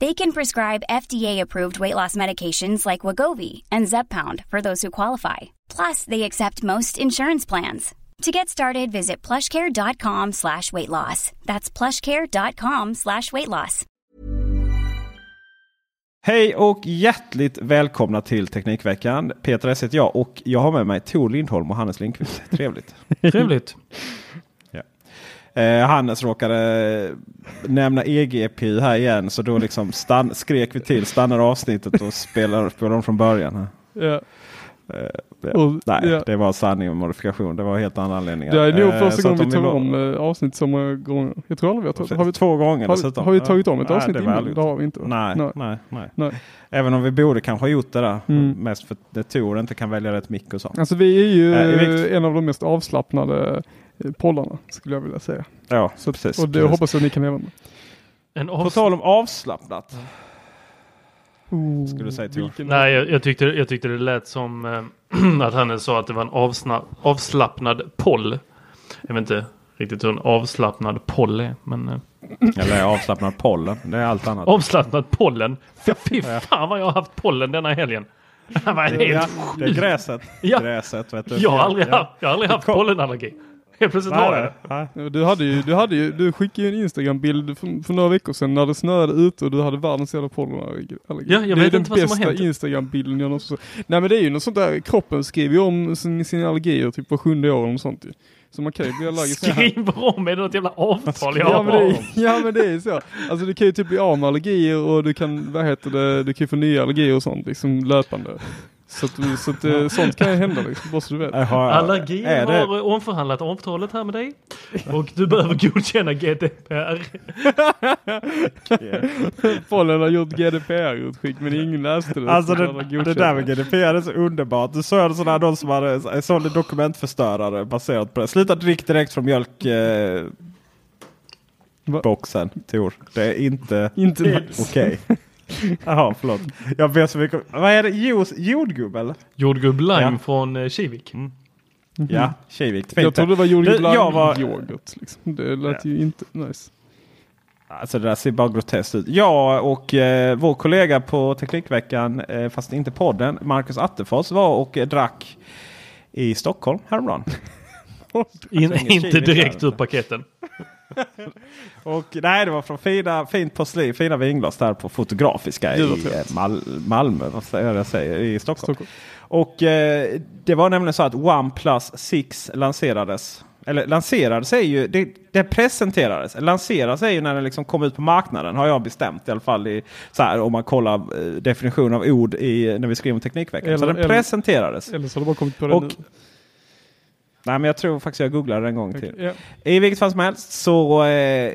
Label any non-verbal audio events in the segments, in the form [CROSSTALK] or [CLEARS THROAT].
They can prescribe FDA-approved weight loss medications like Wagovi and Zepbound for those who qualify. Plus, they accept most insurance plans. To get started, visit plushcare.com slash weight loss. That's plushcare.com slash weight loss. Hej och hjärtligt välkomna till Teknikveckan. Peter S heter jag och jag har med mig Tor Lindholm och Hannes Lindqvist. Trevligt. [LAUGHS] Trevligt. Eh, Hannes råkade nämna EGPU här igen så då liksom stann, skrek vi till, stannade avsnittet och spelade, spelade om från början. Ja. Eh. Och, Nej, ja. det var sanning och modifikation. Det var helt andra anledningar. Det är nog Eh, första gången vi tar om eh, avsnitt så många gånger. Jag tror aldrig vi har tagit. Har vi, Två gånger har, har vi tagit om ett Nej, avsnitt det innan? Det har vi inte. Nej, Nej. nej, nej. Nej. Även om vi borde kanske ha gjort det där. Mm. Mest för att Tor inte kan välja rätt mick och så. Alltså vi är ju eh, en av de mest avslappnade poddarna skulle jag vilja säga. Ja, Så, precis. och det precis. hoppas jag ni kan leva med. En På tal om avslappnat. Oh, Skulle du säga, vilken- Nej, jag, jag, tyckte, jag tyckte det lät som eh, [CLEARS THROAT] att Hannes sa att det var en avsna, avslappnad poll. Jag vet inte riktigt hur en avslappnad poll är. Men eh, Eller avslappnad pollen. Det är allt annat. avslappnad pollen. Fy, [LAUGHS] fy fan vad jag har haft pollen denna helgen. [LAUGHS] Det var helt Ja, det är gräset. Ja. Gräset vet du. Jag har aldrig, Ja. haft, jag har aldrig haft pollenallergi. Helt plötsligt Nej, har jag nej, det. nej. Ja, Du hade ju, du hade ju, du skickade ju en Instagram-bild för, för några veckor sedan när det snöade ute och du hade världens jävla pollenallergi. Ja, jag det är vet den inte vad som har bästa hänt. Instagram-bilden jag någonsin. Nej men det är ju något sånt där, kroppen skriver ju om sin, sina allergier typ var sjunde år eller sånt ju. Så man kan ju bli allergisk. Skriver om, är det något jävla avtal jag Ja har? men, det är, ja men det är så. Alltså du kan ju typ bli av med allergier och du kan, vad heter det, du kan ju få nya allergier och sånt liksom löpande. Så, att, så att, eh, sånt kan ju hända liksom, bara så du vet. Jaha, Allergi är det- har omförhandlat avtalet här med dig. Och du behöver [LAUGHS] godkänna GDPR. Pollen har gjort GDPR-utskick men ingen läste det. Alltså Så det, det där med GDPR är så underbart. Du såg sådana här de som hade sån dokumentförstörare baserat på det. Sluta drick direkt från mjölk. Eh, boxen, Tor. Det är inte Inte okej. [LAUGHS] Jaha, förlåt. Jag ber så mycket Vad är det? Juice, jordgubb eller? Jordgubb Lime Ja. från eh, Kivik. Ja, Kivik. Jag trodde det var jordgubb Du, jag var- yoghurt. Liksom. Det lät ju inte nice. Alltså det där ser bara groteskt ut. Jag och eh, vår kollega på Teknikveckan, eh, fast inte podden, Marcus Attefors var och eh, drack i Stockholm häromdagen. [LAUGHS] In, ingen inte direkt här. ur paketen. [LAUGHS] [LAUGHS] Och nej, det var från fina, fint porslin, fina vinglas där på Fotografiska i eh, Mal Malmö, vad säger jag säger, i Stockholm. Stockholm. Och eh, det var nämligen så att OnePlus 6 lanserades. Eller lanserades är ju, det, det presenterades. Lanserades är ju när den liksom kom ut på marknaden har jag bestämt i alla fall. I, så här, om man kollar eh, definition av ord i, när vi skriver om Teknikveckan. så Eller- den eller- presenterades. Eller så har du bara kommit på det Och- nu. Nej men jag tror faktiskt jag googlade en gång till. Ja. I vilket fall som helst så eh,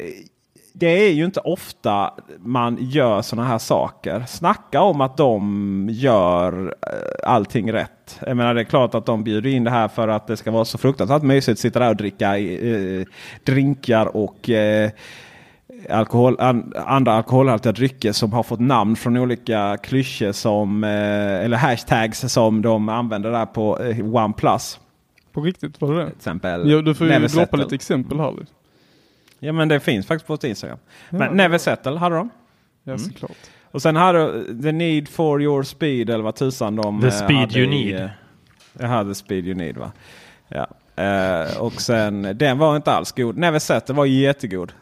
det är ju inte ofta man gör sådana här saker. Snacka om att de gör eh, allting rätt. Jag menar det är klart att de bjuder in det här för att det ska vara så fruktansvärt mysigt att sitta där och dricka eh, drinkar och eh, alkohol, an, andra alkoholhaltiga drycker som har fått namn från olika klyschor som eh, eller hashtags som de använder där på eh, OnePlus. På riktigt, var det det? Till exempel Ja, du får ju droppa lite exempel här. liksom. Ja men det finns faktiskt på Instagram. Ja. Men Never Settle hade de. Ja, såklart. Och sen hade The Need for Your Speed eller vad tusan de The eh, Speed You i, Need. eh, Jag hade Speed You Need va. Ja. Eh, och sen den var inte alls god. Never Settle var jättegod.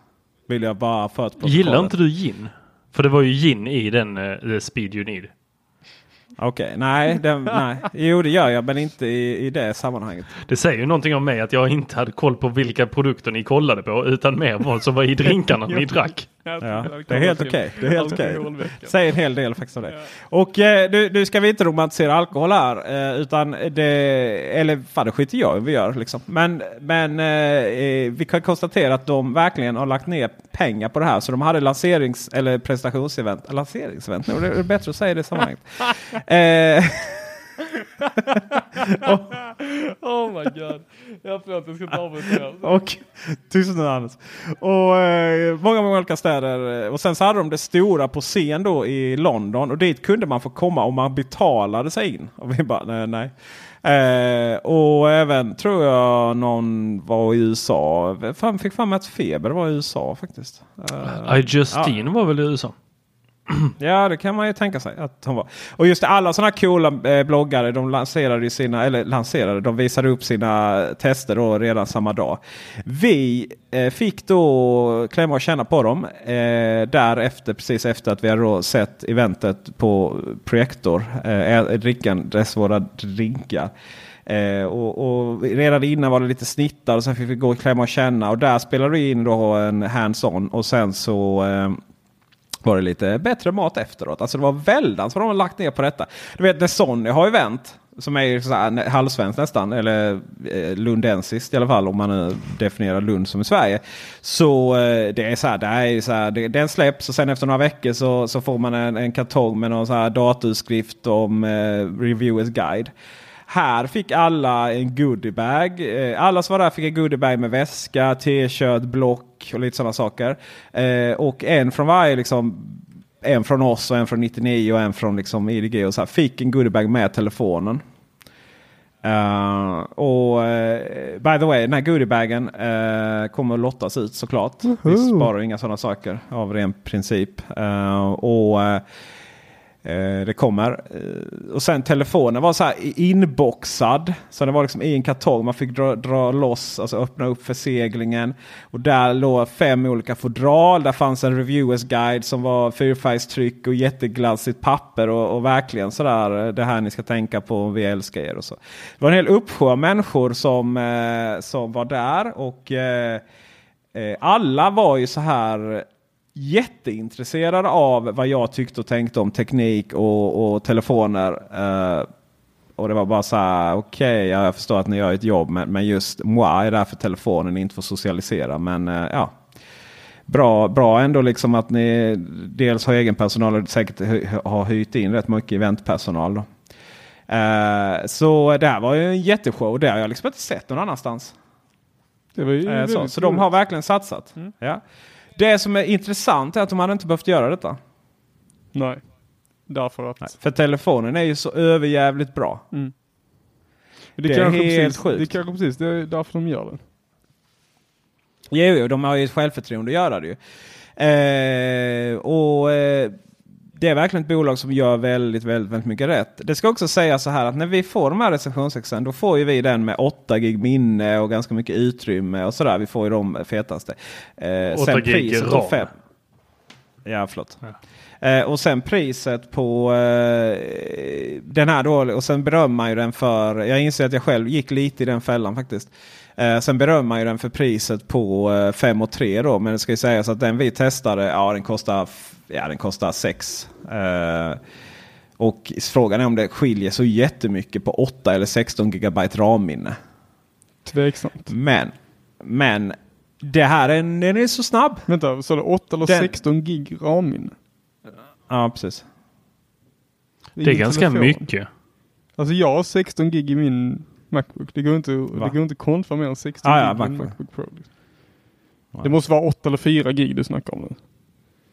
Vill jag bara för att Gillar inte du gin? För det var ju gin i den uh, The Speed You Need. Okej, nej, den, nej. Jo det gör jag men inte i, i det sammanhanget. Det säger ju någonting om mig att jag inte hade koll på vilka produkter ni kollade på utan mer vad som var i drinkarna ni [LAUGHS] drack. Ja, det är helt okej. Det är helt okej. Säger en hel del faktiskt om det. Och eh, du, du ska vi inte romantisera alkohol här. Eh, utan det, eller fan det skiter jag i vi gör liksom. Men, men eh, vi kan konstatera att de verkligen har lagt ner pengar på det här. Så de hade lanserings eller presentationsevent. Lanseringsevent, nu är det bättre att säga det i sammanhanget. [LAUGHS] eh, [LAUGHS] Oh my god. Jag förlåt, jag ska inte avbryta. Och tyst nu Anders. Och eh, många, många olika städer. Och sen så hade de det stora på scen då i London. Och dit kunde man få komma om man betalade sig in. Och vi bara nej. nej. Eh, och även tror jag någon var i USA. Fan, fick fram att Feber var i USA faktiskt. Eh, I Justine var väl i USA? [CLEARS THROAT] Ja, det kan man ju tänka sig att hon var. Och just det, alla sådana coola eh, bloggare, de lanserade ju sina, eller lanserade, de visade upp sina tester då redan samma dag. Vi eh, fick då klämma och känna på dem eh, därefter, precis efter att vi hade sett eventet på Projektor, eh, eh drickandes våra drinkar. Eh, och, och redan innan var det lite snittar och sen fick vi gå och klämma och känna och där spelade vi in då en hands-on och sen så eh, var det lite bättre mat efteråt. Alltså det var väldans vad de har lagt ner på detta. Du vet när Sonny har ju vänt, Som är så här, halvsvenskt nästan. Eller eh, lundensiskt i alla fall. Om man nu definierar Lund som i Sverige. Så eh, det är så här. Det är så här det, den släpps och sen efter några veckor så, så får man en, en kartong med någon så här datorskrift om eh, Reviewers Guide. Här fick alla en goodiebag. Eh, alla som var där fick en goodiebag med väska, t-shirt, block och lite sådana saker. Eh, och en från varje liksom en från oss och en från 99 och en från liksom IDG och så här, fick en goodiebag med telefonen. Uh, och uh, by the way, den här goodiebagen uh, kommer att lottas ut såklart. Vi sparar inga sådana saker av ren princip. och Eh, det kommer. Eh, och sen telefonen var så här inboxad. Så den var liksom i en kartong. Man fick dra, dra loss, alltså öppna upp förseglingen. Och där låg fem olika fodral. Där fanns en reviewers guide som var fyrfärgstryck och jätteglansigt papper. Och, och verkligen sådär eh, det här ni ska tänka på om vi älskar er. och så. Det var en hel uppsjö av människor som, som var där. Och eh, alla var ju så här jätteintresserad av vad jag tyckte och tänkte om teknik och, och telefoner. Uh, och det var bara så här, okej, okay, jag förstår att ni gör ett jobb, men, men just moi är där för telefonen, inte för att socialisera. Men uh, ja, bra, bra ändå liksom att ni dels har egen personal och säkert har hyrt in rätt mycket eventpersonal. Då. Uh, så det här var ju en jätteshow. Det har jag liksom inte sett någon annanstans. Det var ju så, så de har verkligen satsat. Mm. Ja. Det som är intressant är att de hade inte behövt göra detta. Nej. Därför att... Nej, för telefonen är ju så överjävligt bra. Mm. Det, det är helt precis, sjukt. Det är kanske precis det är därför de gör det. Jo, jo de har ju ett självförtroende att göra det ju. Eh, och eh, det är verkligen ett bolag som gör väldigt, väldigt, väldigt mycket rätt. Det ska också sägas så här att när vi får de här recensionsexen då får ju vi den med 8 gig minne och ganska mycket utrymme och sådär. Vi får ju de fetaste. Eh, 8 gig ram. Fem... Ja, förlåt. Ja. Eh, och sen priset på eh, den här då. Och sen berömmer man ju den för. Jag inser att jag själv gick lite i den fällan faktiskt. Eh, sen berömmer man ju den för priset på 5 och 3 då. Men det ska ju sägas att den vi testade, ja den kostar, ja, den kostar 6. Eh, och frågan är om det skiljer så jättemycket på 8 eller 16 GB ramminne. Tveksamt. Men, men det här är, den är så snabb. Vänta, så det 8 eller den, 16 gig ramminne? Ja, precis. Det är, det är ganska telefon. mycket. Alltså jag har 16 gig i min Macbook. Det går inte, Va? det går inte kontra mer än 16 ah, gig ja, i Macbook. Macbook Pro. Wow. Det måste vara 8 eller 4 gig du snackar om nu.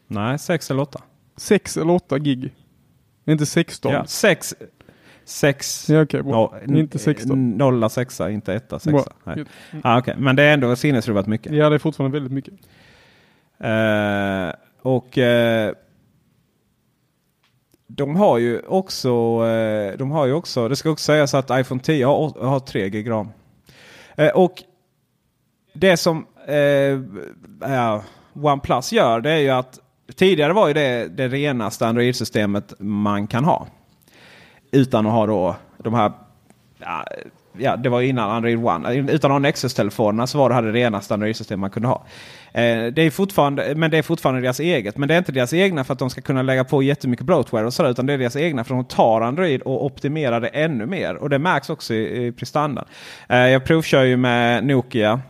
Nej, 6 eller 8. 6 eller 8 gig. Inte 16. Ja, 6. 6. Ja, okay, bra. No, inte 16. 0 6, inte 1 6. Nej. Ah, okay. Men det är ändå sinnesrubbat mycket. Ja, det är fortfarande väldigt mycket. Eh, och eh, de har ju också, eh, de har ju också, det ska också sägas att iPhone 10 har, har 3 gig ram. Och det som OnePlus gör det är ju att tidigare var ju det det renaste Android-systemet man kan ha. Utan att ha då de här ja, ja, det var innan Android One. Utan att ha Nexus-telefonerna så var det här det renaste Android-system man kunde ha. Eh, det är fortfarande, men det är fortfarande deras eget. Men det är inte deras egna för att de ska kunna lägga på jättemycket bloatware och sådär. Utan det är deras egna för att de tar Android och optimerar det ännu mer. Och det märks också i, i prestandan. Eh, jag provkör ju med Nokia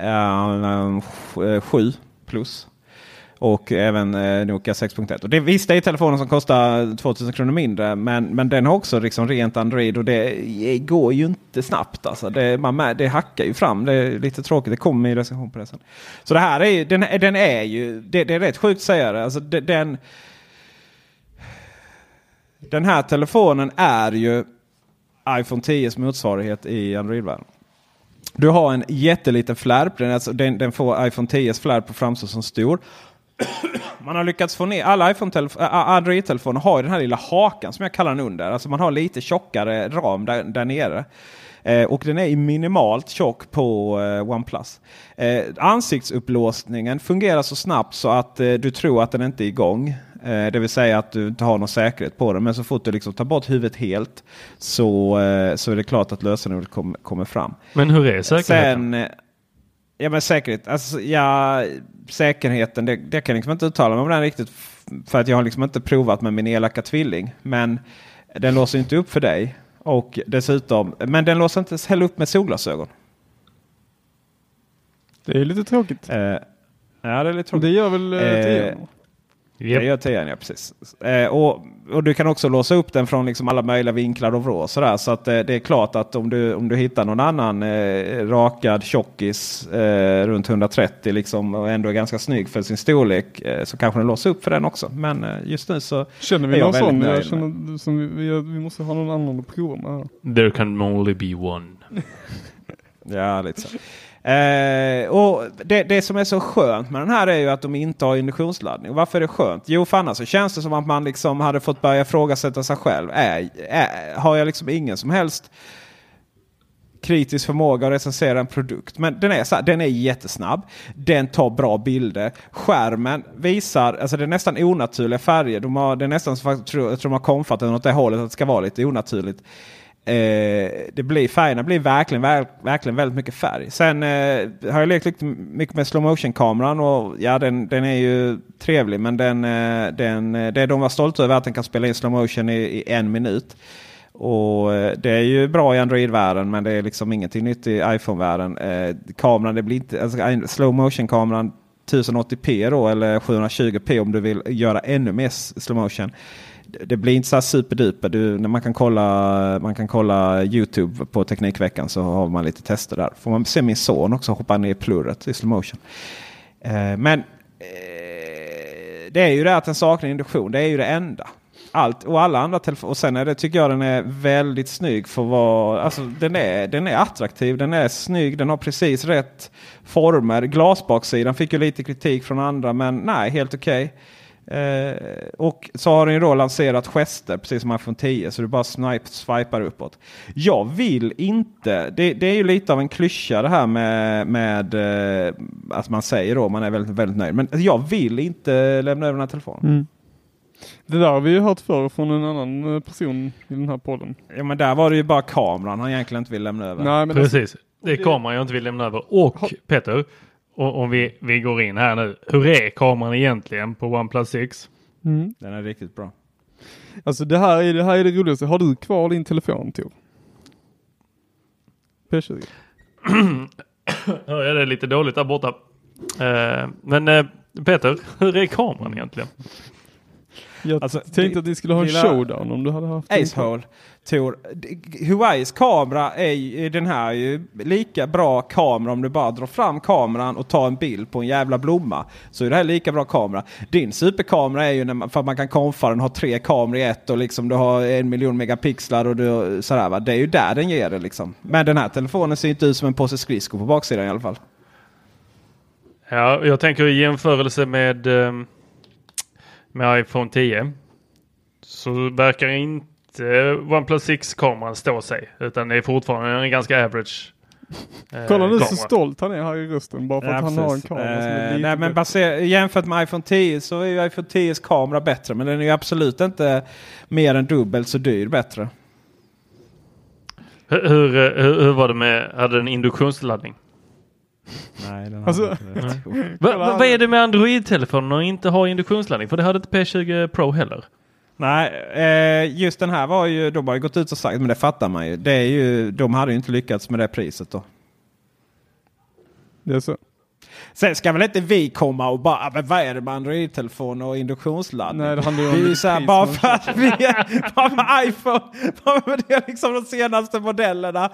eh, 7 plus. Och även eh, Nokia 6.1. Och det, visst, det är telefonen som kostar 2000 kronor mindre. Men, men den har också liksom rent Android och det går ju inte snabbt. Alltså. Det, man, det hackar ju fram. Det är lite tråkigt. Det kommer i recension på det sen. Så det här är ju, den, den är ju, det, det är rätt sjukt att säga det. Alltså, den, den här telefonen är ju iPhone 10s motsvarighet i Android-världen. Du har en jätteliten flärp. Den, alltså, den, den får iPhone 10s flärp att framstå som stor. Man har lyckats få ner, alla Android-telefoner har den här lilla hakan som jag kallar den under. Alltså man har lite tjockare ram där, där nere. Eh, och den är minimalt tjock på eh, OnePlus. Eh, ansiktsupplåsningen fungerar så snabbt så att eh, du tror att den inte är igång. Eh, det vill säga att du inte har någon säkerhet på den. Men så fort du liksom tar bort huvudet helt så, eh, så är det klart att lösenordet kom, kommer fram. Men hur är säkerheten? Sen, Ja men säkerhet. Alltså, ja, säkerheten, det, det kan jag liksom inte uttala mig om den riktigt. För att jag har liksom inte provat med min elaka tvilling. Men den låser inte upp för dig. Och dessutom, men den låser inte heller upp med solglasögon. Det är lite tråkigt. Eh, ja det är lite tråkigt. Det gör väl eh, Yep. Det gör 10 ja, precis. Eh, och, och du kan också låsa upp den från liksom alla möjliga vinklar och vrå. Sådär. Så att, eh, det är klart att om du, om du hittar någon annan eh, rakad tjockis eh, runt 130 liksom, och ändå är ganska snygg för sin storlek eh, så kanske den låser upp för den också. Men eh, just nu så Känner vi någon sån? Jag känner, som vi, vi, vi, måste ha någon annan att prova med. There can only be one. [LAUGHS] ja, lite så. Eh, och det, det, som är så skönt med den här är ju att de inte har induktionsladdning. Varför är det skönt? Jo, för annars så känns det som att man liksom hade fått börja ifrågasätta sig själv. Är, är, har jag liksom ingen som helst kritisk förmåga att recensera en produkt. Men den är, så här, den är jättesnabb. Den tar bra bilder. Skärmen visar, alltså det är nästan onaturliga färger. De har, det är nästan så jag tror, de har komfattat åt det hållet att det ska vara lite onaturligt. Eh, det blir, färgerna blir verkligen, verk, verkligen väldigt mycket färg. Sen eh, har jag lekt lite mycket med slow motion kameran och ja den, den är ju trevlig men den, eh, den, eh, det de var stolta över att den kan spela in slow motion i, i en minut. Och eh, Det är ju bra i Android-världen men det är liksom ingenting nytt i iPhone-världen. Eh, kameran, det blir inte, alltså, slow motion kameran 1080p då eller 720p om du vill göra ännu mer slow motion det blir inte så här superduper. Du, när man, kan kolla, man kan kolla Youtube på Teknikveckan så har man lite tester där. Får man se min son också hoppa ner i plurret i slow motion. Eh, men eh, det är ju det att den saknar induktion. Det är ju det enda. Allt och alla andra telefoner. Och sen är det, tycker jag den är väldigt snygg för vad. Alltså den är, den är attraktiv. Den är snygg. Den har precis rätt former. Glasbaksidan fick ju lite kritik från andra men nej helt okej. Okay. Eh, och så har den ju då lanserat gester precis som iPhone 10 så du bara snipe, swipar uppåt. Jag vill inte, det, det är ju lite av en klyscha det här med, med eh, att man säger då man är väldigt, väldigt nöjd. Men jag vill inte lämna över den här telefonen. Mm. Det där har vi ju hört förr från en annan eh, person i den här podden. Ja men där var det ju bara kameran han egentligen inte vill lämna över. Nej, men Precis, alltså, det är kameran jag inte vill lämna över. Och Peter, om vi, vi går in här nu. Hur är kameran egentligen på OnePlus 6? Mm. Den är riktigt bra. Alltså det här är det, här är det roligaste. Har du kvar din telefon Tor? P20? Hör jag det lite dåligt där borta. Uh, men uh, Peter, hur är kameran egentligen? Jag alltså, tänkte att ni skulle ha en showdown om du hade haft Acehole. Tor. Huawei's kamera är den här ju lika bra kamera om du bara drar fram kameran och tar en bild på en jävla blomma. Så är det här lika bra kamera. Din superkamera är ju när man, för att man kan konfa den, ha tre kameror i ett och liksom du har en miljon megapixlar och du, sådär va. Det är ju där den ger det liksom. Men den här telefonen ser inte ut som en påse skridskor på baksidan i alla fall. Ja, jag tänker i jämförelse med, ehm, med iPhone 10 så verkar inte OnePlus 6-kameran stå sig. Utan det är fortfarande en ganska average eh, Kolla nu så stolt han är här i rösten bara för att han har en kamera som är Eh, lite nej, men baser, jämfört med iPhone 10 så är ju iPhone 10s kamera bättre. Men den är ju absolut inte mer än dubbelt så dyr bättre. Hur, hur, eh, hur, hur var det med, hade den induktionsladdning? Nej, den Alltså- inte det. Va, va, vad är det med Android-telefoner och inte ha induktionsladdning? För det hade inte P20 Pro heller. Nej, eh, just den här var ju, de har ju gått ut och sagt, men det fattar man ju. Det är ju de hade ju inte lyckats med det priset då. Det är så. Sen ska väl inte vi komma och bara, "Ah, men vad är det med Android-telefon och induktionsladdning? Nej, det handlar ju om det är ju så här, bara för att vi är, bara för iPhone, bara för det är liksom de senaste modellerna.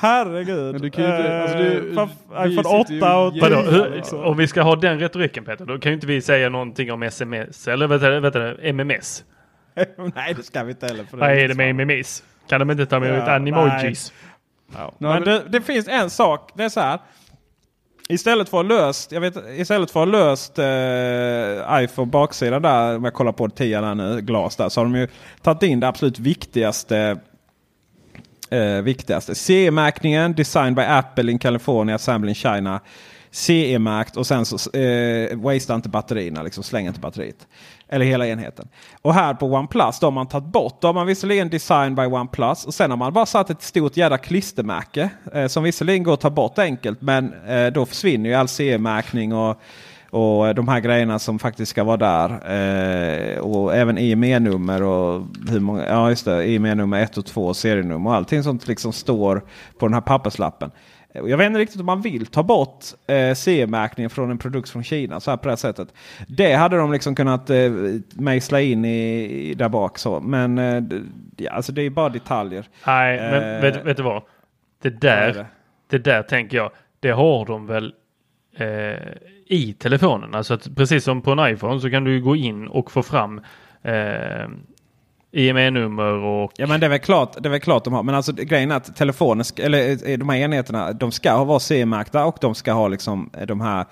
Herregud. Men du kan ju inte- alltså det- Eh, iPhone sitter ju 8 och jävla- Vadå, Ja, hur, liksom. om vi ska ha den retoriken Peter, då kan ju inte vi säga någonting om SMS. Eller vet du, vet du, MMS. Nej, det ska vi inte heller. Vad är det med. MMS? Kan de inte ta med Ja, ut animojis? Ja. Men- det, det finns en sak. Det är så här. Istället för att ha löst, jag vet, istället för att ha löst eh, iPhone baksidan där, om jag kollar på 10 där nu, glas där, så har de ju tagit in det absolut viktigaste. Eh, viktigaste. CE-märkningen, Designed by Apple in California, Assembled in China. CE-märkt och sen så eh, wastea inte batterierna, liksom släng inte batteriet. Eller hela enheten. Och här på OnePlus då har man tagit bort. Då har man visserligen Design by OnePlus och sen har man bara satt ett stort jädra klistermärke. Eh, som visserligen går att ta bort enkelt men eh, då försvinner ju all CE-märkning och, och eh, de här grejerna som faktiskt ska vara där. Eh, och även IME-nummer och hur många, ja just det, IME-nummer 1 och 2, serienummer och allting sånt liksom står på den här papperslappen. Jag vet inte riktigt om man vill ta bort eh, CE-märkningen från en produkt från Kina så här på det här sättet. Det hade de liksom kunnat eh, mejsla in i, i där bak. Så. Men eh, ja, alltså det är bara detaljer. Nej, men Eh, vet, vet du vad? Det där, det? det där tänker jag, det har de väl eh, i telefonen. Alltså att precis som på en iPhone så kan du gå in och få fram eh, IME-nummer och Ja men det är väl klart, det är väl klart de har. Men alltså grejen är att telefonen, eller eh, de här enheterna, de ska ha vara CE-märkta och de ska ha liksom eh, de här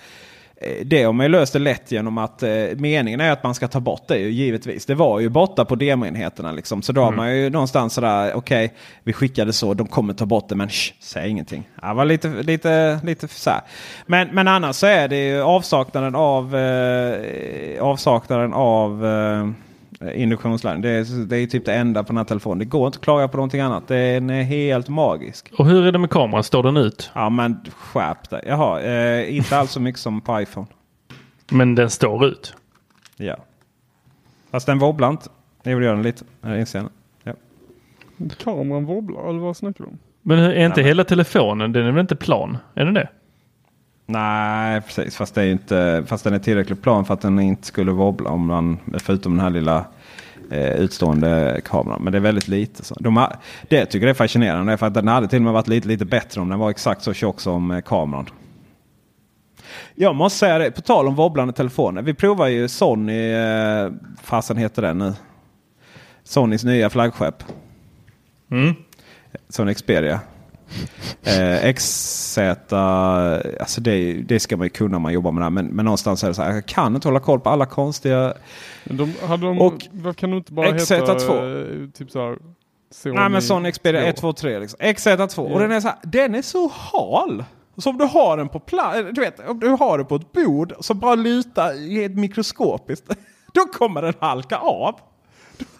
eh, det har man ju löst det lätt genom att eh, meningen är att man ska ta bort det ju givetvis. Det var ju borta på demoenheterna liksom. Så då har man ju någonstans sådär, okej vi skickade så, de kommer ta bort det men shh, säg ingenting. Det var lite, lite, lite så här. Men, men annars så är det ju avsaknaden av, eh, avsaknaden av eh, induktionsladdning. Det är, det är typ det enda på den här telefonen. Det går inte att klaga på någonting annat. Den är helt magisk. Och hur är det med kameran? Står den ut? Ja men skärp dig. Jaha, eh, inte alls så mycket som på iPhone. Men den står ut. Ja. Fast den wobblar inte. Det gjorde jag den lite. Jag inser jag ja. Kameran wobblar, eller vad snackar du om? Men är inte Nej, men- hela telefonen, den är väl inte plan? Är den det? Nej precis. Fast, det är inte, fast den är tillräckligt plan för att den inte skulle wobbla. Om man, förutom den här lilla eh, utstående kameran. Men det är väldigt lite. Så. De har, det jag tycker jag är fascinerande. För att den hade till och med varit lite, lite bättre om den var exakt så tjock som eh, kameran. Jag måste säga det, på tal om wobblande telefoner. Vi provar ju Sony, eh, fasen heter den nu? Sonys nya flaggskepp. Mm. Sony Xperia. Eh, XZ, alltså det, det ska man ju kunna om man jobbar med det här. Men, men någonstans är det så här, jag kan inte hålla koll på alla konstiga... De, de, Och kan de inte bara XZ2? heta eh, typ såhär Sony Nej men Sony Xperia två? 1, 2, 3 liksom. XZ2. Ja. Och den är så här, den är så hal. Så om du har den på plats, du vet, om du har den på ett bord så bara luta helt mikroskopiskt. [LAUGHS] Då kommer den halka av.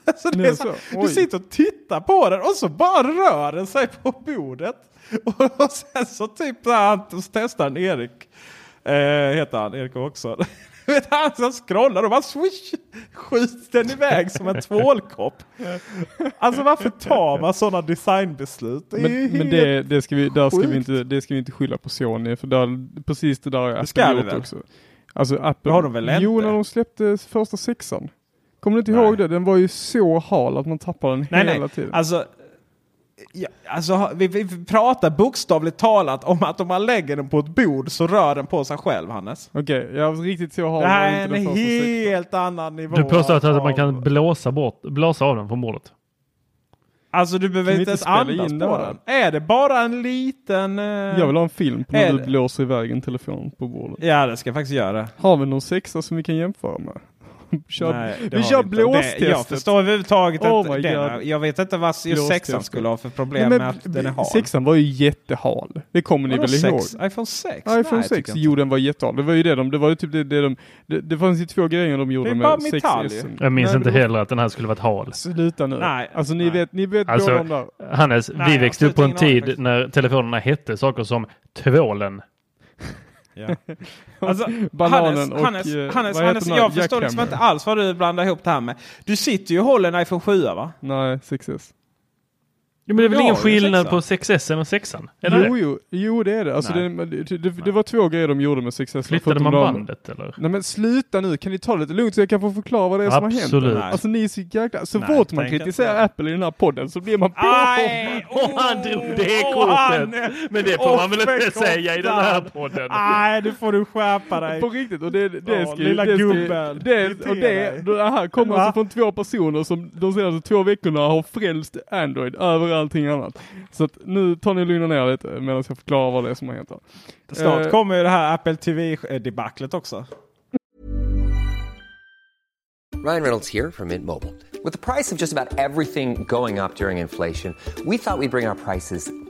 [LAUGHS] Alltså det är så, du sitter och tittar på den och så bara rör den sig på bordet. [LAUGHS] Och, och sen så typ här, Hampus testar Erik. Eh, heter han, Erik också. [LAUGHS] Vet han som scrollar och bara swish skjuts den iväg som en tvålkopp. Alltså varför tar man sådana designbeslut? Det Men, men det, det, ska vi, där ska vi, inte, det ska vi inte skylla på Sony. För där, precis det där har Apple gjort också. Alltså Apple. har de väl Jo, inte? när de släppte första sexan. Kommer du inte Nej. ihåg det? Den var ju så hal att man tappade den Nej, hela nej. tiden. Alltså, ja, alltså vi, vi pratar bokstavligt talat om att om man lägger den på ett bord så rör den på sig själv Hannes. Okej, jag riktigt så hal Det här är en helt annan nivå. Du påstår att av- man kan blåsa, bort, blåsa av den från bordet? Alltså du behöver inte ens andas in på den. Är det bara en liten... eh, Jag vill ha en film på när Är du det? blåser iväg en telefon på bordet. Ja det ska jag faktiskt göra. Har vi någon sexa som vi kan jämföra med? [LAUGHS] Kör, Nej, vi kör. Det- Jag blåstestet. förstår överhuvudtaget Oh inte. Jag vet inte vad just Blåstestet. sexan skulle ha för problem Nej, med att den är hal. Sexan var ju jättehal. Det kommer ni väl ihåg? sex? iPhone 6? iPhone Nej, 6, tycker jag jo den var jättehal. Det var ju det de, det var ju typ det, det de, det, det fanns ju två grejer de gjorde med bara metall 6S. ju. Jag minns Nej, inte var- heller att den här skulle varit hal. Sluta nu. Nej, Alltså ni nej. vet, ni vet Alltså, båda de där. Hannes, Nej, vi växte upp på en tid när telefonerna hette saker som tvålen. Ja. [LAUGHS] Alltså, Bananen Hannes, och, Hannes, eh, Hannes, Hannes jag förstår liksom inte alls vad du blandar ihop det här med. Du sitter ju och håller en iPhone 7 va? Nej, 6S. Jo, men det är väl Ja, ingen skillnad på 6S och 6an? Eller Jo, det? jo, jo det är det. Alltså det, det, det, det var två grejer de gjorde med 6S. Flyttade man de- bandet eller? Nej men sluta nu, kan ni ta det lite lugnt så jag kan få förklara vad det är som har Absolut. hänt? Alltså ni är så jäkla... Så fort man kritiserar. Apple i den här podden så blir man på. Aj! [LAUGHS] Och han drog det han- kortet! Men det får man väl inte säga i den här podden? Nej, nu får du skärpa dig. På riktigt, och det, det Ja, ska lilla det gubben. Det, och det, det här kommer alltså från två personer som de senaste två veckorna har frälst Android över allting annat. Så att nu tar ni och lugna ner er lite medan jag förklarar vad det är som har hänt här. Snart Eh, kommer ju det här Apple TV-debaclet också. Ryan Reynolds here from Mint Mobile. With the price of just about everything going up during inflation, we thought we'd bring our prices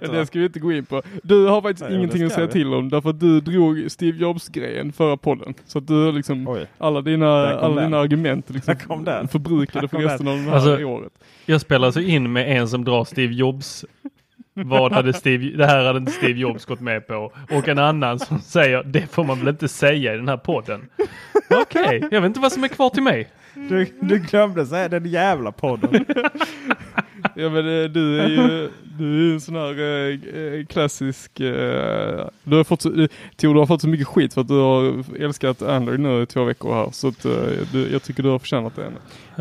Det ska vi inte gå in på. Du har faktiskt Nej, ingenting att säga vi. till om därför att du drog Steve Jobs-grejen förra podden. Så att du har liksom Oj. alla dina, alla den. dina argument liksom den. förbrukade för resten av det här Alltså- året. Jag spelar alltså in med en som drar Steve Jobs. Vad hade Steve, det här hade inte Steve Jobs gått med på. Och en annan som säger det får man väl inte säga i den här podden. Okej, jag vet inte vad som är kvar till mig. Du, du glömde säga den jävla podden. Ja men eh, du är ju, du är ju en sån här eh, eh, klassisk, eh, du har fått så, Tor, du har fått så mycket skit för att du har älskat Android nu i två veckor här. Så att, eh, du, jag tycker du har förtjänat det.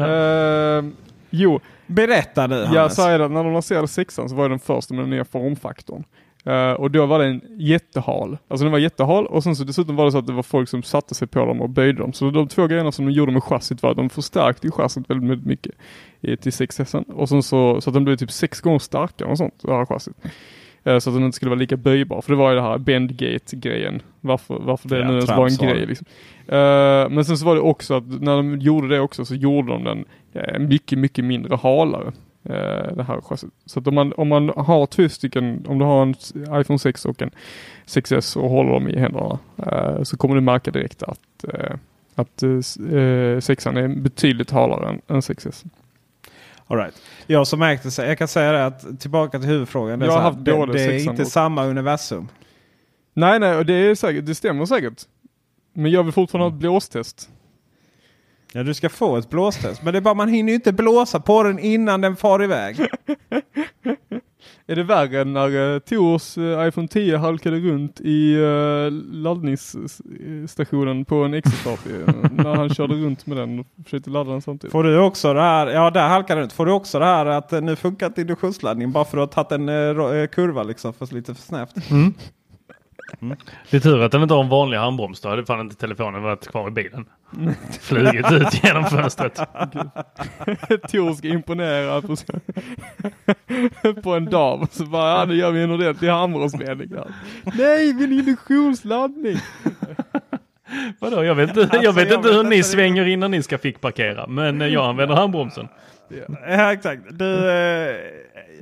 Eh, jo, Berätta nu jag Hannes. säger att när de lanserade sexan så var jag den första med den nya formfaktorn. Eh, och då var den jättehal. Alltså den var jättehal och sen så dessutom var det så att det var folk som satte sig på dem och böjde dem. Så de två grejerna som de gjorde med chassit var att de förstärkte chassit väldigt, mycket till 6S. Och sen så, så att den blev typ sex gånger starkare och sånt, det här chassit. Eh, Så att den inte skulle vara lika böjbar. För det var ju det här bendgate-grejen. Varför, varför det Ja, nu ens var en grej. Liksom. Eh, Men sen så var det också att när de gjorde det också så gjorde de den eh, mycket, mycket mindre halare. eh, Det här chassit. Så att om man, om man har två stycken, om du har en iPhone 6 och en 6S och håller dem i händerna så kommer du märka direkt att, att eh, s- eh, sexan är betydligt halare än, än 6S. All right. Jag som sig, jag kan säga det att tillbaka till huvudfrågan. Det är, här, det, det är inte samma universum. Nej, nej, och det är säkert, det stämmer säkert. Men jag vill fortfarande ha ett blåstest. Ja, du ska få ett blåstest. Men det är bara man hinner ju inte blåsa på den innan den far iväg. [LAUGHS] Är det värre än när uh, Tors eh, iPhone 10 halkade runt i uh, laddningsstationen på en X-Start [LAUGHS] när han körde runt med den och försökte ladda den samtidigt? Får du också det här, ja där halkar du inte. Får du också det här att eh, nu funkar inte induktionsladdningen bara för att du har tagit en eh, eh, kurva liksom för lite för snävt. Mm. Det är tur att den inte har en vanlig handbroms. Då hade fan inte telefonen varit kvar i bilen. [LAUGHS] Flugit ut genom fönstret. [LAUGHS] Tor ska imponera på, [LAUGHS] på en dam. Så bara, ja, nu gör vi en ordentlig handbromsmening. Nej, min induktionsladdning! Vadå? Jag vet inte, Alltså, jag vet jag inte vet hur ni svänger innan ni ska fick parkera. Men eh, jag använder handbromsen. Ja exakt. Du, eh,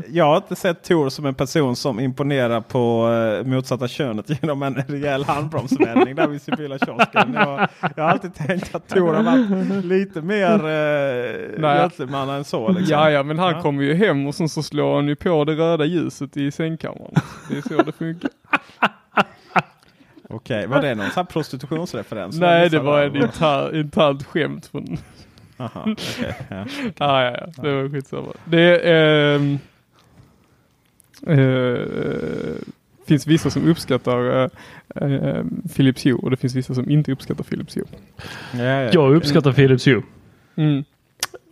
jag har inte sett Tor som en person som imponerar på eh, motsatta könet [LAUGHS] genom en rejäl handbromsvändning där vid Sibylla kiosken. Jag, jag har alltid tänkt att Tor har varit lite mer eh, gentleman än så. Liksom. Ja, ja, men han Ja. kommer ju hem och sen så slår han ju på det röda ljuset i sängkammaren. Det är så det funkar. [LAUGHS] Okej, var det någon sån prostitutionsreferens? Nej, det var inter, internt skämt från... Aha, okej, ja. [LAUGHS] ah, ja, ja, det var skitsamma. Det eh, finns vissa som uppskattar eh, eh, Philips Hue och det finns vissa som inte uppskattar Philips Hue. Ja, ja. Jag uppskattar Philips Hue. Mm.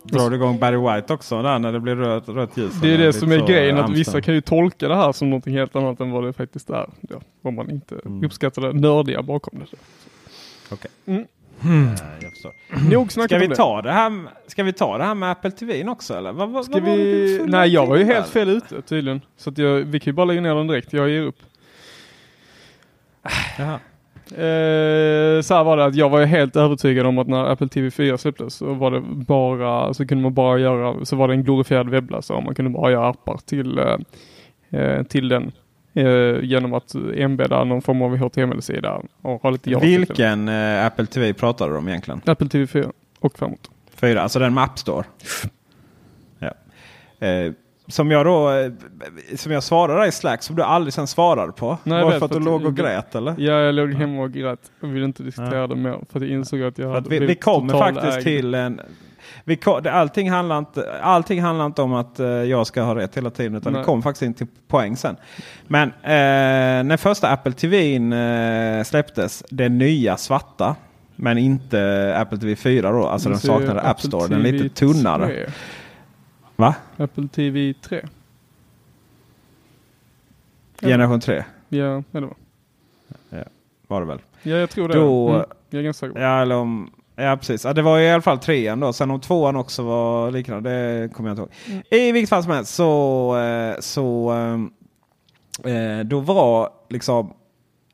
Drar du igång Barry White också där när det blir rött, rött ljus? Det är det som är grejen, eh, att vissa kan ju tolka det här som någonting helt annat än vad det faktiskt är. Ja, om man inte uppskattar det nördiga bakom det. Okej. Mm. Eh, Jag förstår. Nog Ska vi, ta det här, ska vi ta det här med Apple TV också eller? Vad, vad, vad vi... Nej, jag var ju helt fel ute tydligen. Så att jag, vi kan ju bara lägga ner den direkt. Jag ger upp. Jaha. Eh, så här var det att jag var ju helt övertygad om att när Apple TV 4 släpptes så var det bara, så kunde man bara göra, så var det en glorifierad webbläsare man kunde bara göra appar till, eh, eh, till den. Eh, genom att embedda någon form av HTML-sida och ha lite. Vilken eh, Apple TV pratar du om egentligen? Apple TV 4 och framåt. Fyra, alltså den med App Store. Ja. Eh, som jag då, eh, som jag svarade i Slack som du aldrig sen svarade på. Nej, jag var det vet, för att du låg och grät eller? Ja, jag låg hemma och grät och ville inte diskutera det mer för att jag insåg att jag För hade att vi, vi kommer faktiskt ägd. till en... Vi, allting, handlar inte, allting handlar inte om att eh, jag ska ha rätt hela tiden utan Nej. det kommer faktiskt in till poäng sen. Men eh, när första Apple TV eh, släpptes, det nya svarta, men inte Apple TV 4 då, alltså den saknade App Store, den är TV lite tunnare. 3. Va? Apple TV 3. Generation 3 Ja, det var. var det väl? Ja, jag tror det. Då, Mm, jag är ganska säker ja, eller om, ja, precis. Ja, det var i alla fall trean då. Sen om tvåan också var liknande, det kommer jag inte ihåg. Mm. I vilket fall som helst så, eh, så eh, då var liksom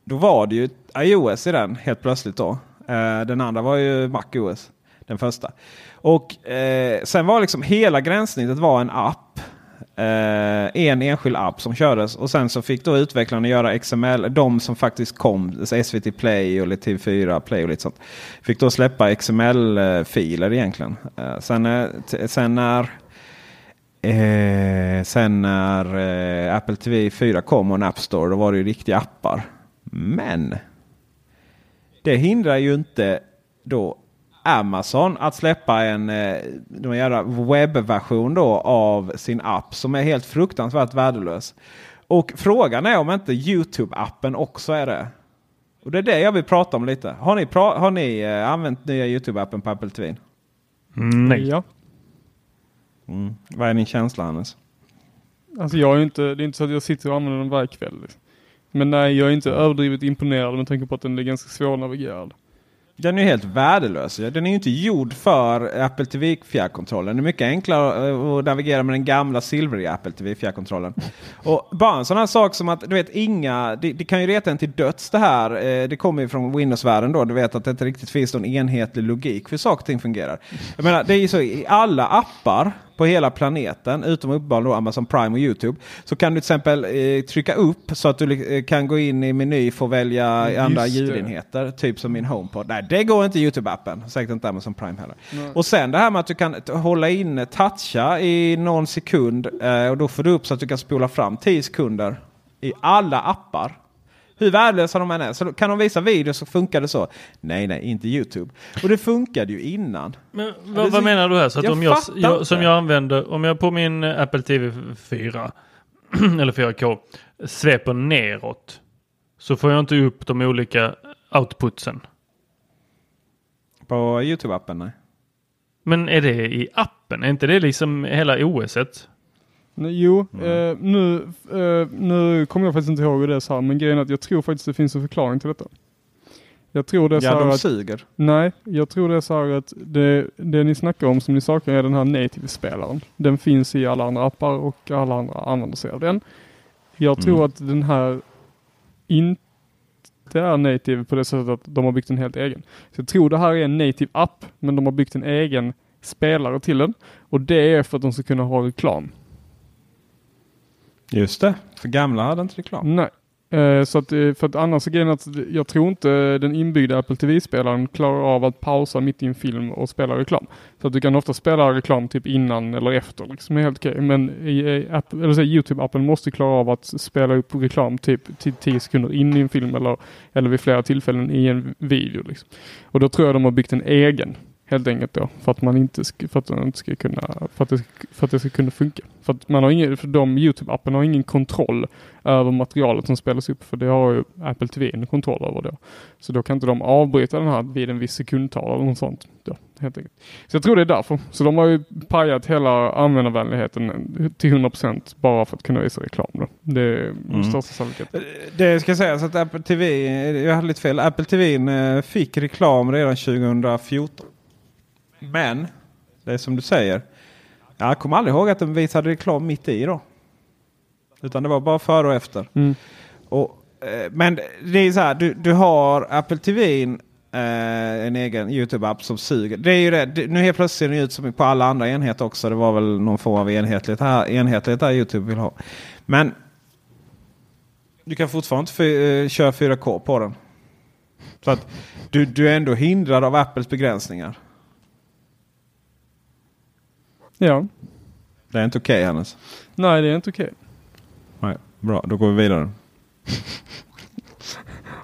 då var det ju iOS i den helt plötsligt då. Eh, den andra var ju MacOS. Den första. Och eh, sen var liksom hela gränssnittet var en app. Eh, en enskild app som kördes och sen så fick då utvecklarna göra XML. De som faktiskt kom, SVT Play och lite TV4 Play och lite sånt. Fick då släppa XML-filer egentligen. Eh, sen, eh, sen när Eh, sen när eh, Apple TV 4 kom och en App Store då var det ju riktiga appar. Men det hindrar ju inte då Amazon att släppa en eh, jävla webbversion då av sin app som är helt fruktansvärt värdelös. Och frågan är om inte Youtube-appen också är det. Och det är det jag vill prata om lite. Har ni, pra- har ni eh, använt nya Youtube-appen på Apple TV? Nej. Ja. Mm. Vad är din känsla Hannes? Alltså jag är inte, det är inte så att jag sitter och använder den varje kväll. Liksom. Men nej, jag är inte överdrivet imponerad med tanke på att den är ganska svårnavigerad. Den är ju helt värdelös. Den är ju inte gjord för Apple TV fjärrkontrollen. Det är mycket enklare eh, att navigera med den gamla silvriga Apple TV fjärrkontrollen. [LAUGHS] Och bara en sån här sak som att du vet inga, det, det kan ju reta en till döds det här. Eh, Det kommer ju från Windows-världen då. Du vet att det inte riktigt finns någon enhetlig logik för hur saker och ting fungerar. Jag menar, det är ju så i alla appar på hela planeten, utom uppenbarligen då Amazon Prime och YouTube. Så kan du till exempel eh, trycka upp så att du eh, kan gå in i meny för att välja Just andra det. ljudenheter. Typ som min HomePod. Nej, det går inte i YouTube-appen. Säkert inte Amazon Prime heller. Nej. Och sen det här med att du kan hålla inne, toucha i någon sekund. Eh, och då får du upp så att du kan spola fram 10 sekunder i alla appar. Hur värdelösa de än är. Så kan de visa videos så funkar det så. Nej, nej, inte YouTube. Och det funkade ju innan. Men vad, vad menar du här? Så att Jag om jag, jag, som jag använder, om jag på min eh, Apple TV 4 [CLEARS THROAT] eller 4K sveper neråt så får jag inte upp de olika outputsen. På YouTube-appen, nej. Men är det i appen? Är inte det liksom hela OSet? Jo, eh, nu, eh, nu kommer jag faktiskt inte ihåg hur det är så här, men grejen är att jag tror faktiskt det finns en förklaring till detta. Jag tror det är så Ja, de att, suger. Nej, jag tror det är så här att det, det ni snackar om som ni saknar är den här native-spelaren. Den finns i alla andra appar och alla andra använder sig av den. Jag tror Mm. att den här inte är native på det sättet att de har byggt en helt egen. Så jag tror det här är en native app, men de har byggt en egen spelare till den. Och det är för att de ska kunna ha reklam. Just det. För gamla hade inte reklam. Nej. Eh, så att, eh, för att annars är grejen att jag tror inte den inbyggda Apple TV-spelaren klarar av att pausa mitt i en film och spela reklam. Så att du kan ofta spela reklam typ innan eller efter. Liksom, är helt okej. Men YouTube-appen måste klara av att spela upp reklam typ till 10 sekunder in i en film eller, eller vid flera tillfällen i en video. Liksom. Och då tror jag de har byggt en egen. Helt enkelt då. För att man inte ska, för att man inte ska kunna, för att det, för att det ska kunna funka. För att man har ingen, för de YouTube-appen har ingen kontroll över materialet som spelas upp. För det har ju Apple TV en kontroll över då. Så då kan inte de avbryta den här vid en viss sekundtal eller något sånt. Då, helt enkelt. Så jag tror det är därför. Så de har ju pajat hela användarvänligheten till 100% bara för att kunna visa reklam då. Det är Mm. största sannolikheten. Det ska sägas att Apple TV, jag hade lite fel. Apple TV eh, fick reklam redan 2014. Men, det är som du säger. Jag kommer aldrig ihåg att den visade reklam mitt i då. Utan det var bara före och efter. Mm. Och, eh, men det är så här, du, du har Apple TV, eh, en egen YouTube-app som suger. Det är ju det. Nu helt plötsligt ser den ut som på alla andra enheter också. Det var väl någon form av enhetlighet här, enhetlighet här YouTube vill ha. Men du kan fortfarande inte eh, köra 4K på den. Så att du, du är ändå hindrad av Apples begränsningar. Ja. Det är inte okej Hannes. Nej, det är inte okej. Nej, bra, då går vi vidare.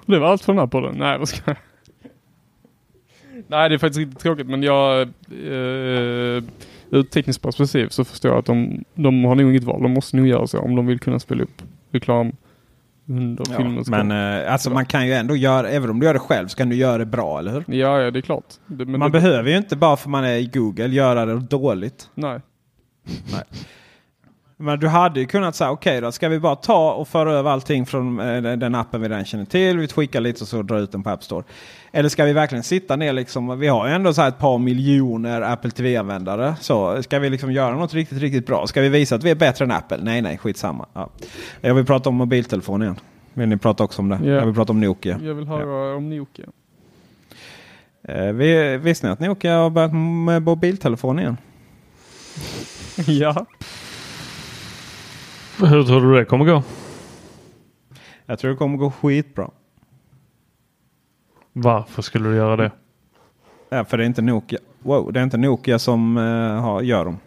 Det var allt för den här podden. Nej, vad ska jag? Nej, det är faktiskt riktigt tråkigt, men jag... Eh, ur tekniskt perspektiv så förstår jag att de, de har nog inget val. De måste nog göra så om de vill kunna spela upp reklam under Ja, filmens men eh, alltså man kan ju ändå göra, även om du gör det själv så kan du göra det bra, eller hur? Ja, ja, det är klart. Det, man det, behöver ju inte bara för man är i Google göra det dåligt. Nej. Nej. Men du hade ju kunnat säga okej då ska vi bara ta och föra över allting från eh, den- appen vi redan känner till. Vi skickar lite och så drar ut den på App Store. Eller ska vi verkligen sitta ner liksom. Vi har ju ändå så här ett par miljoner Apple TV-användare. Så ska vi liksom göra något riktigt, riktigt bra? Ska vi visa att vi är bättre än Apple? Nej, nej, skitsamma. Ja. Jag vill prata om mobiltelefon igen. Vill ni prata också om det? Ja. Jag vill prata om Nokia. Jag vill höra om Nokia. Eh, vi, visste ni att Nokia har börjat med mobiltelefon igen? [LAUGHS] ja. Hur tror du det kommer gå? Jag tror det kommer gå skitbra. Varför skulle du göra det? Ja, för det är inte Nokia. Wow, det är inte Nokia som eh, har, gör dem.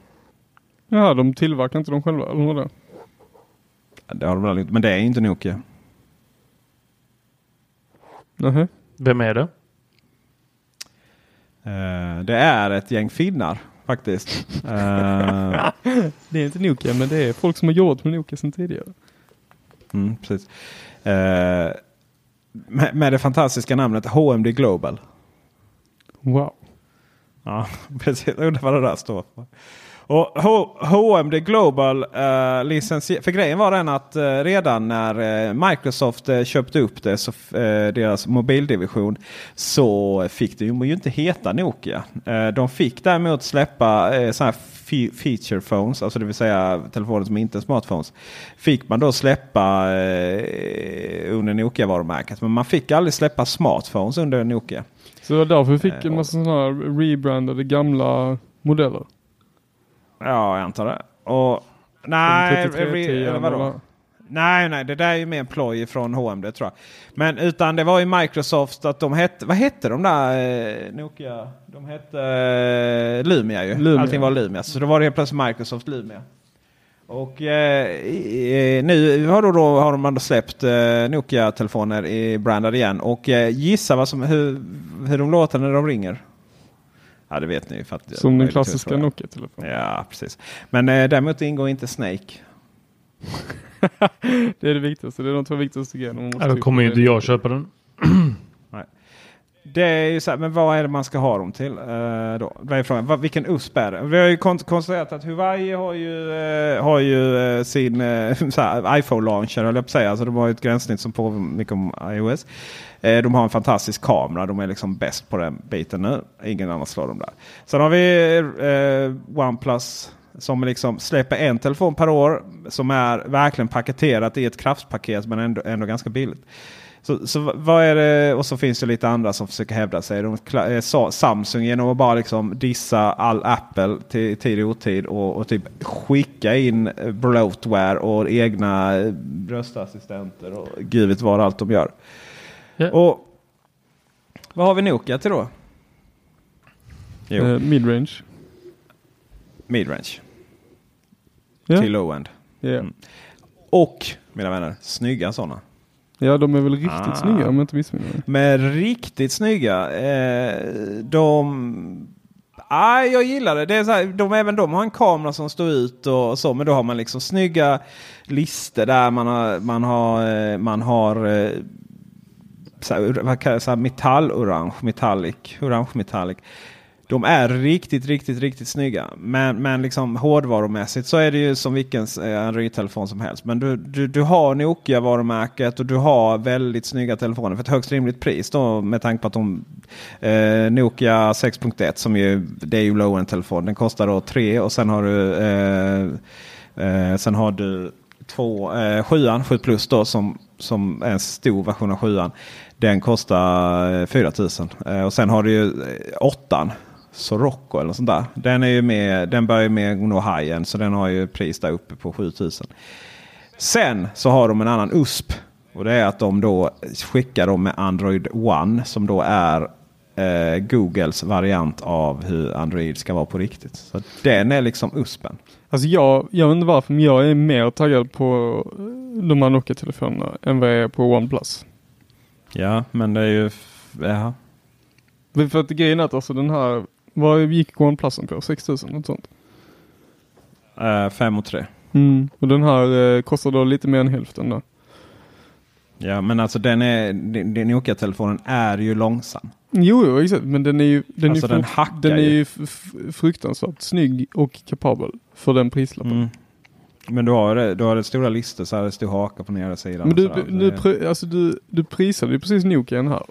Ja, de tillverkar inte dem själva, eller vadå? Det har de väl inte, men det är inte Nokia. Nähä. Vem är det? Eh, det är ett gäng finnar faktiskt. [LAUGHS] Eh, Det är inte Nokia, men det är folk som har jobbat med Nokia sedan tidigare. mm, precis. Eh, med, med det fantastiska namnet HMD Global. Wow. Ja, [LAUGHS] precis. Jag undrar vad det där står för. Och H- H&M det Global uh, licensier... För grejen var den att eh, redan när eh, Microsoft eh, köpte upp det, så, eh, deras mobildivision, så fick det ju inte heta Nokia. Eh, de fick däremot släppa uh, sådana här fe- feature phones, alltså det vill säga telefoner som inte är smartphones. Fick man då släppa eh, under Nokia-varumärket. Men man fick aldrig släppa smartphones under Nokia. Så det var därför vi fick en massa sådana här rebrandade gamla modeller. Ja, jag antar det. Och, nej, 3310 re- eller vadå? eller? Nej, nej, det där är ju mer en ploj från H&M det tror jag. Men utan det var ju Microsoft att de hette, vad hette de där eh, Nokia? De hette eh, Lumia ju. Lumia. Allting var Lumia. Så då var det helt plötsligt Microsoft Lumia. Och eh, nu har, då, då, har då släppt eh, Nokia-telefoner i brandade igen. Och eh, gissa vad som, hur, hur de låter när de ringer. Ja det vet ni ju. För att, Som den klassiska. Nokia-telefonen. Ja precis. Men eh, däremot ingår inte Snake. [LAUGHS] Det är det viktigaste. Det är de två viktigaste grejerna. Ja, då kommer ju inte jag köpa den. Det är ju så här, men vad är det man ska ha dem till? Eh, då? Vad är frågan? Vad, vilken USP är det? Vi har ju konstaterat att Huawei har ju, eh, har ju eh, sin eh, [LAUGHS] iPhone-launcher, höll jag på att säga. Alltså, de har ju ett gränssnitt som påminner mycket om iOS. Eh, de har en fantastisk kamera. De är liksom bäst på den biten nu. Ingen annan slår dem där. Sen har vi eh, OnePlus som liksom släpper en telefon per år. Som är verkligen paketerat i ett kraftpaket men ändå, ändå ganska billigt. Så, så vad är det? Och så finns det lite andra som försöker hävda sig. De, eh, sa- Samsung genom att bara liksom dissa all Apple till tid och otid och, och typ skicka in eh, bloatware och egna eh, röstassistenter och gud vet vad allt de gör. Och vad har vi Nokia till då? Eh, midrange. midrange. Ja. Till low-end. Ja. Mm. Och mina vänner, snygga sådana. Ja, de är väl riktigt Ah. snygga om jag inte missminner mig. Men riktigt snygga. Eh, de... Ah, jag gillar det. det är så här, de, även de har en kamera som står ut och så. Men då har man liksom snygga lister där man har, man har, eh, man har eh, så här, vad kallas det, så här metallorange, metallic, orange metallic. De är riktigt, riktigt, riktigt snygga. Men, men liksom hårdvarumässigt så är det ju som vilken eh, Android-telefon som helst. Men du, du, du har Nokia-varumärket och du har väldigt snygga telefoner för ett högst rimligt pris. Då, med tanke på att de eh, Nokia 6.1 som ju det är ju low-end telefon. Den kostar då 3 och sen har du eh, eh, sen har du två, eh, 7 7 plus då som, som är en stor version av 7 Den kostar eh, 4000 eh, och sen har du ju eh, 8 Sorocco eller sånt där. Den, är ju med, den börjar med nå high-end så den har ju pris där uppe på 7000. Sen så har de en annan USP. Och det är att de då skickar dem med Android One som då är eh, Googles variant av hur Android ska vara på riktigt. Så den är liksom USPen. Alltså jag, jag inte varför, men jag är mer taggad på de här Nokia-telefonerna än vad jag är på OnePlus. Ja, men det är ju... Ja. För att grejen är att alltså den här, vad gick OnePlusen på? 6000 något sånt? Eh, fem och tre. Mm. Och den här eh, kostar då lite mer än hälften då. Ja, men alltså den är... Den, den Nokia-telefonen är ju långsam. Jo, jo, exakt. Men den är ju, den Alltså, är, den hackar den är ju. fruktansvärt snygg och kapabel för den prislappen. Mm. Men du har, du har det stora listor så här det står haka på nedre sidan. Men du, Det- pri- alltså du, du prisade ju precis Nokian här.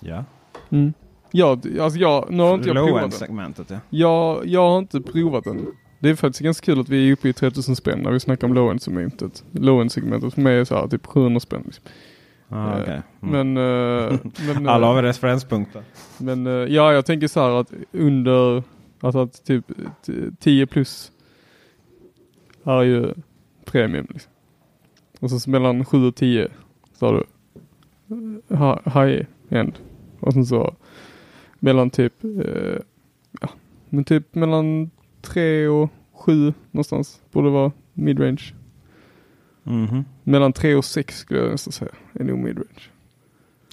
Ja. Mm. Ja, d- alltså jag, nu har inte jag provat den. Low-end-segmentet ja. Jag, jag har inte provat den. Det är faktiskt ganska kul att vi är uppe i 3000 spänn när vi snackar om low-end segmentet. Low-end segmentet för mig är så här typ 700 spänn. Liksom. Ah, Eh, okej. Mm. Men, eh, [LAUGHS] men Alla har eh, väl referenspunkter. Men eh, ja, jag tänker så här att under, alltså att typ t- 10 plus är ju premium. Liksom. Och så mellan 7 och 10 så har du eh, hi- high end. Och sen så mellan typ, eh, ja, men typ mellan 3 och 7 någonstans borde vara midrange. Mhm. Mellan 3 och 6 skulle jag nästan säga är nog midrange.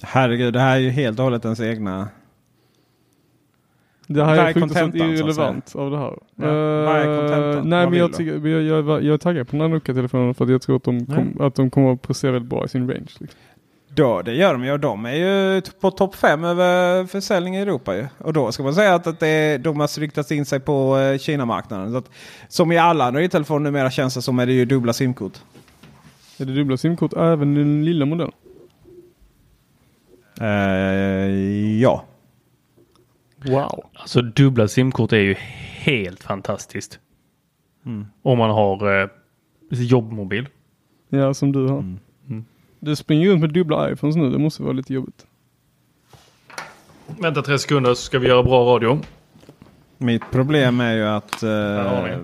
Herregud, det här är ju helt och hållet ens egna... Det här är säga? irrelevant av det här. Ja, kontentan? Nej men jag, tycker, jag, jag, jag är taggad på den här Nokia-telefonen för att jag tror att de, kom, att de kommer att prestera bra i sin range. Liksom. Då, det gör de ju. De är ju på topp 5 över försäljning i Europa. Ju. Och då ska man säga att, att det, de har riktat in sig på eh, Kina-marknaden. Så att, som i alla Android-telefoner numera känns det som är det ju dubbla simkort. Är det dubbla simkort även i den lilla modellen? Eh, ja. Wow. Alltså dubbla simkort är ju helt fantastiskt. Mm. Om man har eh, jobbmobil. Ja, som du har. Mm. Du springer runt med dubbla iPhones nu. Det måste vara lite jobbigt. Vänta tre sekunder så ska vi göra bra radio. Mitt problem är ju att... Eh.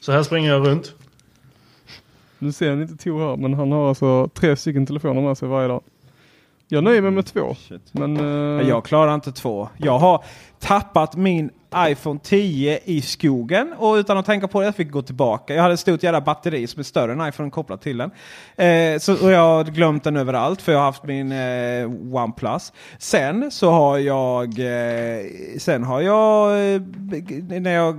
Så här springer jag runt. Nu ser ni inte Tor här, men han har alltså tre stycken telefoner med sig varje dag. Jag nöjer mig med två. Men, eh, Jag klarar inte två. Jag har tappat min iPhone 10 i skogen och utan att tänka på det jag fick gå tillbaka. Jag hade ett stort jävla batteri som är större än iPhone kopplat till den. Eh, så, och jag har glömt den överallt för jag har haft min eh, OnePlus. Sen så har jag eh, Sen har jag eh, när jag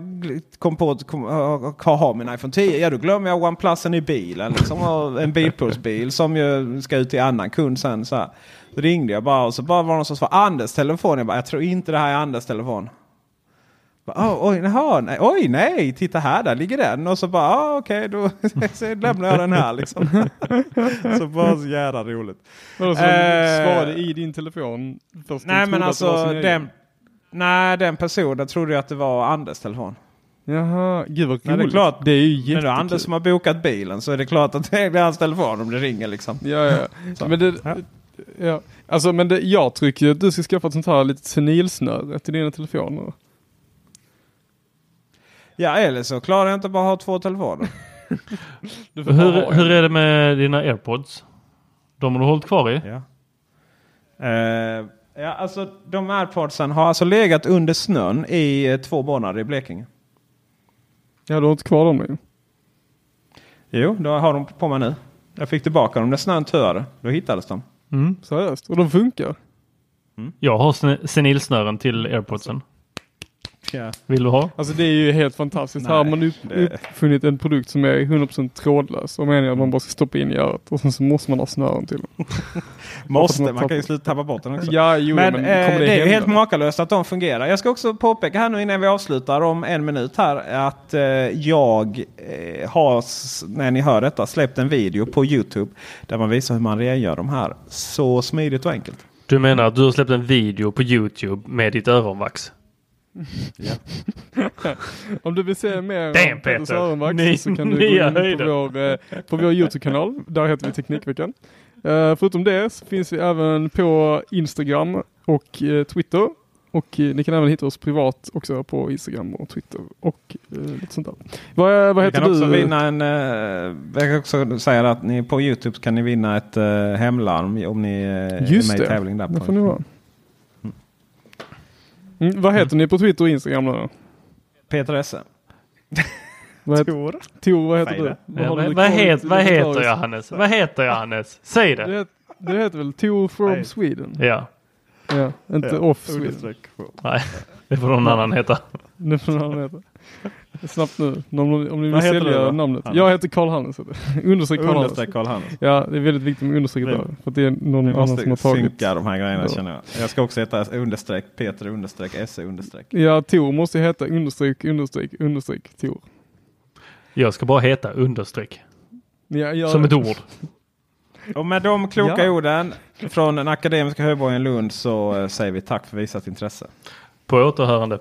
kom på att kom, ha, ha, min iPhone 10. Ja då glömmer jag OnePlusen i bilen. Liksom, en bilprovsbil som ju ska ut till annan kund sen. Så här. Då ringde jag bara och så bara var det någon som svarade Anders telefon. Jag bara, jag tror inte det här är Anders telefon. Bara, oh, oj, jaha, nej, oj, nej, titta här, där ligger den. Och så bara, ah, okej, då [LAUGHS] så lämnar jag den här liksom. [LAUGHS] så bara så jävla roligt. Vadå, så Eh, de svarade i din telefon? Först nej, men alltså den, nej, den personen trodde jag att det var Anders telefon. Jaha, gud vad roligt. det är klart. Det är ju När det är jättekul. Anders som har bokat bilen så är det klart att [LAUGHS] det är hans telefon om det ringer liksom. Ja, ja. men det, ja. Alltså, men det, jag tycker ju att du ska skaffa ett sånt här litet senilsnöre till dina telefoner. Ja, eller så klarar jag inte bara ha två telefoner. [LAUGHS] Du får bara ha Hur, hur är det med dina airpods? De har du hållit kvar i? Ja. Eh, ja, alltså de airpodsen har alltså legat under snön i eh, två månader i Blekinge. Ja, du har inte kvar dem nu. Jo, då har de på mig nu. Jag fick tillbaka dem när snön töade. Då hittades de. Mm. Seriöst? Och de funkar? Jag har sen- senilsnören till airpodsen. Ja. Vill du ha? Alltså det är ju helt fantastiskt. Nej, här har man upp, uppfunnit en produkt som är 100% trådlös. Och meningen att man bara ska stoppa in i örat. Och sen så måste man ha snören till. [LAUGHS] Måste, man kan ju sluta tappa bort den också. Ja, jo, men men eh, det, det är ju helt makalöst att de fungerar. Jag ska också påpeka här nu innan vi avslutar om en minut här att eh, jag eh, har, när ni hör detta, släppt en video på Youtube där man visar hur man rengör de här så smidigt och enkelt. Du menar att du har släppt en video på Youtube med ditt öronvax? [LAUGHS] Om du vill se mer Damn, om Peter. Ny- så kan du gå in på vår, eh, på vår Youtube-kanal. Där heter vi Teknikveckan. Eh, förutom det så finns vi även på Instagram och eh, Twitter. Och eh, ni kan även hitta oss privat också på Instagram och Twitter och eh, lite sånt där. Vad, vad heter kan också du? vinna en, eh, jag kan också säga att ni på Youtube kan ni vinna ett eh, hemlarm om ni eh, är med det. i tävling där. Det får ni vara. Mm, vad heter ni på Twitter och Instagram då? Peter Esse. [LAUGHS] Vad heter, Tor. Tor, vad heter du? Ja, har vad, du vad, kvar het, i- vad heter jag Hannes? Vad heter jag Hannes? Säg Du det! heter, du heter väl Tor from Nej. Sweden? Ja. Ja, inte Ja, off Sweden. understreck. Nej, det får någon annan heta. Det får någon heta. Snabbt nu, om, om ni vill sälja namnet. Hannes? Jag heter Karl Hannes. Understreck Karl Hannes. Understreck Hannes. Ja, det är väldigt viktigt med understrecket Vi- där. För att det är någon annan som har tagit. synka de här grejerna Ja. känner jag. Jag ska också heta understreck Peter understreck Esse understreck. Ja, Tor måste heta understreck, understreck, understreck, Tor. Jag ska bara heta understreck. Ja, ja, Som ett ord. Och med de kloka Ja. orden från den akademiska högborgen Lund så eh, säger vi tack för visat intresse. På återhörande.